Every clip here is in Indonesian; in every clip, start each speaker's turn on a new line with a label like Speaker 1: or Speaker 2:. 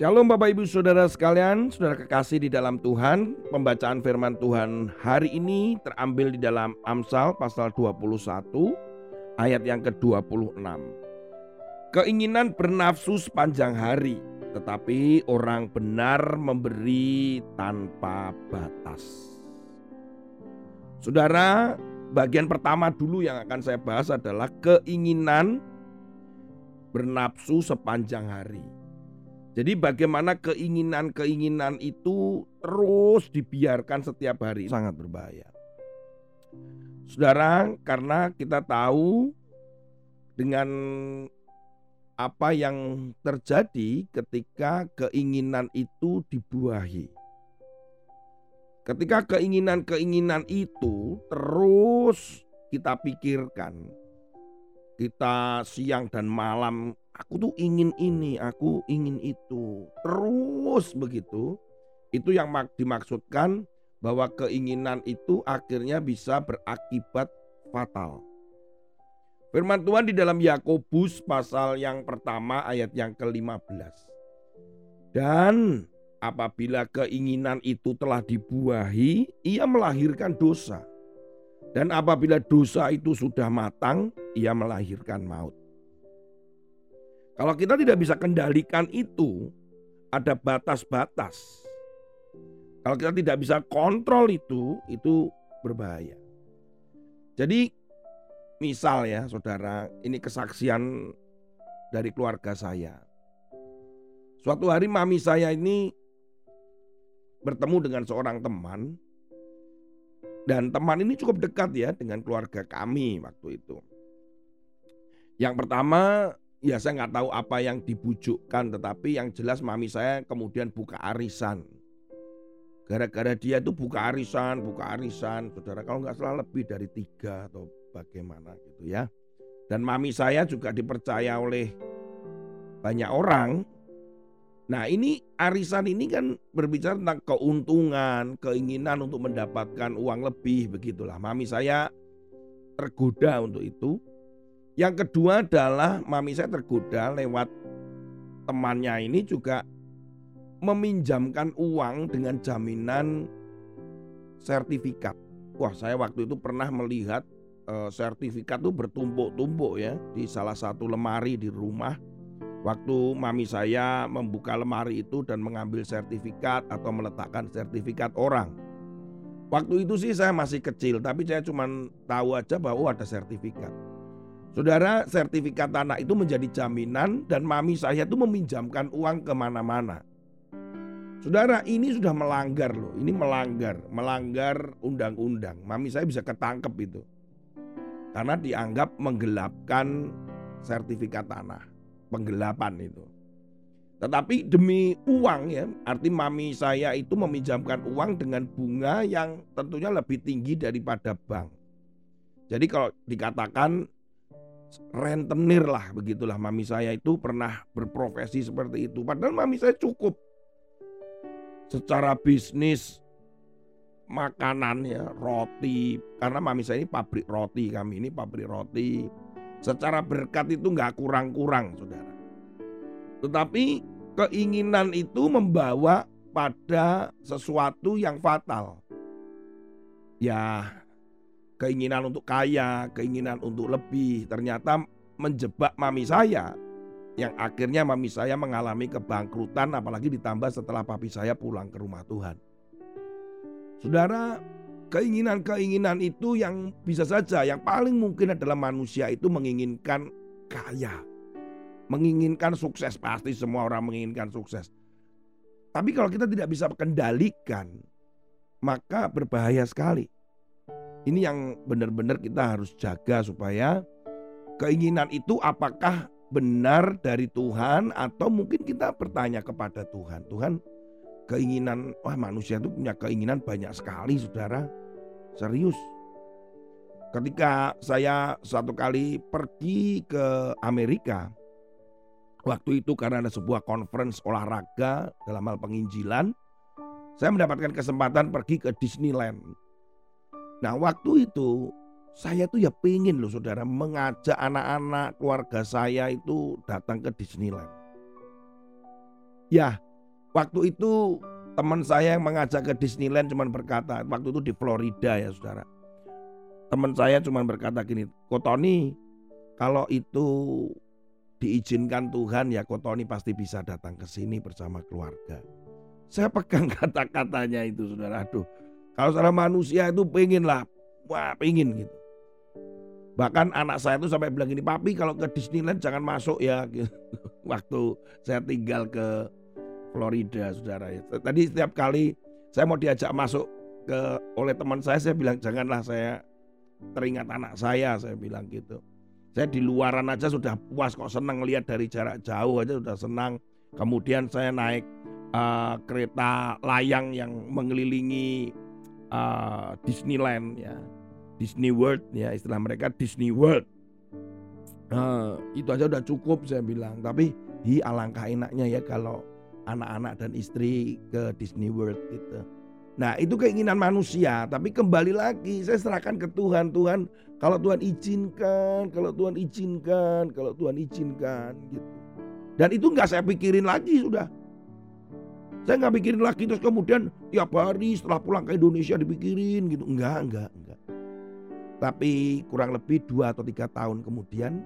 Speaker 1: Shalom Bapak Ibu Saudara sekalian, Saudara kekasih di dalam Tuhan. Pembacaan firman Tuhan hari ini terambil di dalam Amsal pasal 21 ayat yang ke-26. Keinginan bernafsu sepanjang hari, tetapi orang benar memberi tanpa batas. Saudara, bagian pertama dulu yang akan saya bahas adalah keinginan bernafsu sepanjang hari. Jadi bagaimana keinginan-keinginan itu terus dibiarkan setiap hari sangat berbahaya. Saudara, karena kita tahu dengan apa yang terjadi ketika keinginan itu dibuahi. Ketika keinginan-keinginan itu terus kita pikirkan, kita siang dan malam aku tuh ingin ini, aku ingin itu. Terus begitu. Itu yang dimaksudkan bahwa keinginan itu akhirnya bisa berakibat fatal. Firman Tuhan di dalam Yakobus pasal yang pertama ayat yang ke-15. Dan apabila keinginan itu telah dibuahi, ia melahirkan dosa. Dan apabila dosa itu sudah matang, ia melahirkan maut. Kalau kita tidak bisa kendalikan itu, ada batas-batas. Kalau kita tidak bisa kontrol itu, itu berbahaya. Jadi misal ya saudara, ini kesaksian dari keluarga saya. Suatu hari mami saya ini bertemu dengan seorang teman dan teman ini cukup dekat ya dengan keluarga kami waktu itu. Yang pertama ya saya nggak tahu apa yang dibujukkan tetapi yang jelas mami saya kemudian buka arisan gara-gara dia itu buka arisan buka arisan saudara kalau nggak salah lebih dari tiga atau bagaimana gitu ya dan mami saya juga dipercaya oleh banyak orang nah ini arisan ini kan berbicara tentang keuntungan keinginan untuk mendapatkan uang lebih begitulah mami saya tergoda untuk itu yang kedua adalah mami saya tergoda lewat temannya ini juga meminjamkan uang dengan jaminan sertifikat. Wah, saya waktu itu pernah melihat e, sertifikat itu bertumpuk-tumpuk ya di salah satu lemari di rumah. Waktu mami saya membuka lemari itu dan mengambil sertifikat atau meletakkan sertifikat orang. Waktu itu sih saya masih kecil, tapi saya cuma tahu aja bahwa ada sertifikat. Saudara, sertifikat tanah itu menjadi jaminan dan mami saya itu meminjamkan uang ke mana-mana. Saudara, ini sudah melanggar loh, ini melanggar, melanggar undang-undang. Mami saya bisa ketangkep itu. Karena dianggap menggelapkan sertifikat tanah, penggelapan itu. Tetapi demi uang ya, arti mami saya itu meminjamkan uang dengan bunga yang tentunya lebih tinggi daripada bank. Jadi kalau dikatakan rentenir lah begitulah. Mami saya itu pernah berprofesi seperti itu. Padahal mami saya cukup. Secara bisnis makanan ya roti. Karena mami saya ini pabrik roti kami ini pabrik roti secara berkat itu nggak kurang-kurang saudara. Tetapi keinginan itu membawa pada sesuatu yang fatal. Ya keinginan untuk kaya, keinginan untuk lebih, ternyata menjebak mami saya yang akhirnya mami saya mengalami kebangkrutan apalagi ditambah setelah papi saya pulang ke rumah Tuhan. Saudara, keinginan-keinginan itu yang bisa saja yang paling mungkin adalah manusia itu menginginkan kaya. Menginginkan sukses, pasti semua orang menginginkan sukses. Tapi kalau kita tidak bisa kendalikan, maka berbahaya sekali. Ini yang benar-benar kita harus jaga supaya keinginan itu apakah benar dari Tuhan atau mungkin kita bertanya kepada Tuhan. Tuhan, keinginan wah manusia itu punya keinginan banyak sekali, Saudara. Serius. Ketika saya satu kali pergi ke Amerika, waktu itu karena ada sebuah conference olahraga dalam hal penginjilan, saya mendapatkan kesempatan pergi ke Disneyland. Nah waktu itu saya tuh ya pengen loh saudara mengajak anak-anak keluarga saya itu datang ke Disneyland. Ya Waktu itu teman saya yang mengajak ke Disneyland cuma berkata, waktu itu di Florida ya saudara. Teman saya cuma berkata gini, Kotoni kalau itu diizinkan Tuhan ya Kotoni pasti bisa datang ke sini bersama keluarga. Saya pegang kata-katanya itu saudara. Aduh, kalau secara manusia itu pengen lah, wah pengen gitu. Bahkan anak saya itu sampai bilang gini, papi kalau ke Disneyland jangan masuk ya. Waktu saya tinggal ke Florida, saudara. Tadi setiap kali saya mau diajak masuk ke oleh teman saya, saya bilang janganlah saya teringat anak saya, saya bilang gitu. Saya di luaran aja sudah puas kok senang lihat dari jarak jauh aja sudah senang. Kemudian saya naik uh, kereta layang yang mengelilingi uh, Disneyland ya, Disney World ya istilah mereka Disney World. Uh, itu aja udah cukup saya bilang. Tapi hi alangkah enaknya ya kalau anak-anak dan istri ke Disney World gitu. Nah itu keinginan manusia, tapi kembali lagi saya serahkan ke Tuhan. Tuhan kalau Tuhan izinkan, kalau Tuhan izinkan, kalau Tuhan izinkan gitu. Dan itu nggak saya pikirin lagi sudah. Saya nggak pikirin lagi terus kemudian tiap hari setelah pulang ke Indonesia dipikirin gitu. Enggak, enggak, enggak. Tapi kurang lebih dua atau tiga tahun kemudian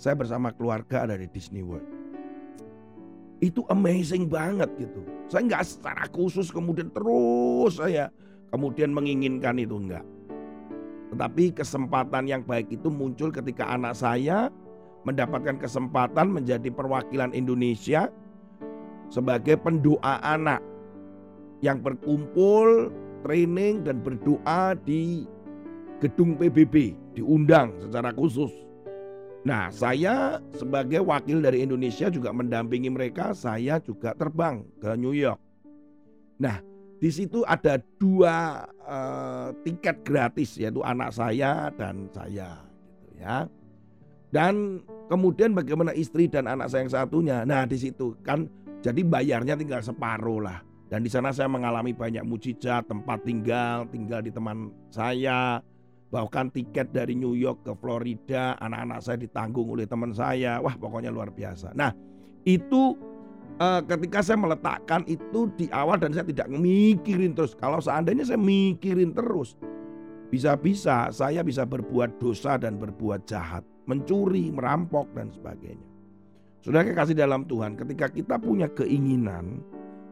Speaker 1: saya bersama keluarga ada di Disney World itu amazing banget gitu. Saya nggak secara khusus kemudian terus saya kemudian menginginkan itu enggak. Tetapi kesempatan yang baik itu muncul ketika anak saya mendapatkan kesempatan menjadi perwakilan Indonesia sebagai pendoa anak yang berkumpul, training dan berdoa di gedung PBB, diundang secara khusus. Nah, saya sebagai wakil dari Indonesia juga mendampingi mereka. Saya juga terbang ke New York. Nah, di situ ada dua uh, tiket gratis, yaitu anak saya dan saya, gitu ya. Dan kemudian bagaimana istri dan anak saya yang satunya. Nah, di situ kan jadi bayarnya tinggal separuh lah. Dan di sana saya mengalami banyak mujizat, tempat tinggal, tinggal di teman saya, bahkan tiket dari New York ke Florida anak-anak saya ditanggung oleh teman saya. Wah pokoknya luar biasa. Nah itu eh, ketika saya meletakkan itu di awal dan saya tidak mikirin terus. Kalau seandainya saya mikirin terus bisa-bisa saya bisa berbuat dosa dan berbuat jahat. Mencuri merampok dan sebagainya. Sudah kasih dalam Tuhan ketika kita punya keinginan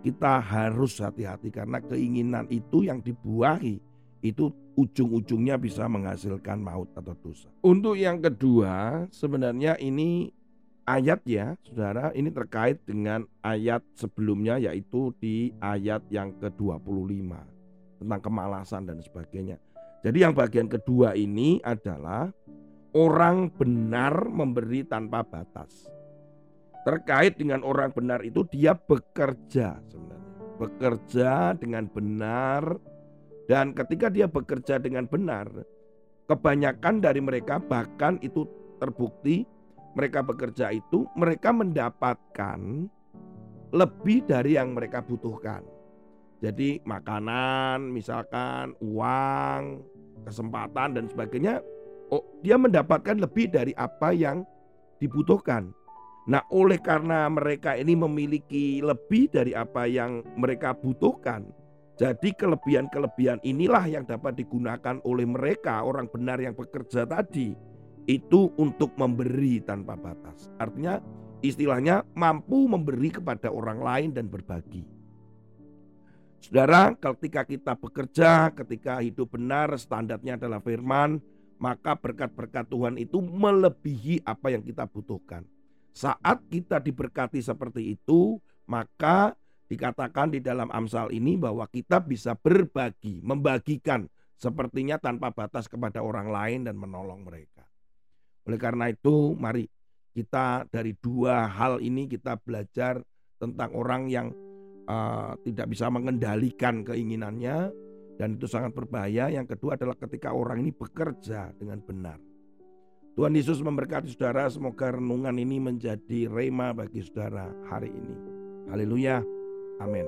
Speaker 1: kita harus hati-hati. Karena keinginan itu yang dibuahi itu ujung-ujungnya bisa menghasilkan maut atau dosa. Untuk yang kedua, sebenarnya ini ayat ya, Saudara, ini terkait dengan ayat sebelumnya yaitu di ayat yang ke-25 tentang kemalasan dan sebagainya. Jadi yang bagian kedua ini adalah orang benar memberi tanpa batas. Terkait dengan orang benar itu dia bekerja sebenarnya. Bekerja dengan benar dan ketika dia bekerja dengan benar, kebanyakan dari mereka bahkan itu terbukti mereka bekerja itu mereka mendapatkan lebih dari yang mereka butuhkan. Jadi makanan, misalkan uang, kesempatan dan sebagainya, oh, dia mendapatkan lebih dari apa yang dibutuhkan. Nah, oleh karena mereka ini memiliki lebih dari apa yang mereka butuhkan, jadi kelebihan-kelebihan inilah yang dapat digunakan oleh mereka orang benar yang bekerja tadi itu untuk memberi tanpa batas. Artinya istilahnya mampu memberi kepada orang lain dan berbagi. Saudara, ketika kita bekerja, ketika hidup benar, standarnya adalah firman, maka berkat-berkat Tuhan itu melebihi apa yang kita butuhkan. Saat kita diberkati seperti itu, maka Dikatakan di dalam Amsal ini bahwa kita bisa berbagi, membagikan sepertinya tanpa batas kepada orang lain dan menolong mereka. Oleh karena itu, mari kita dari dua hal ini kita belajar tentang orang yang uh, tidak bisa mengendalikan keinginannya dan itu sangat berbahaya. Yang kedua adalah ketika orang ini bekerja dengan benar. Tuhan Yesus memberkati saudara, semoga renungan ini menjadi rema bagi saudara hari ini. Haleluya. Amén.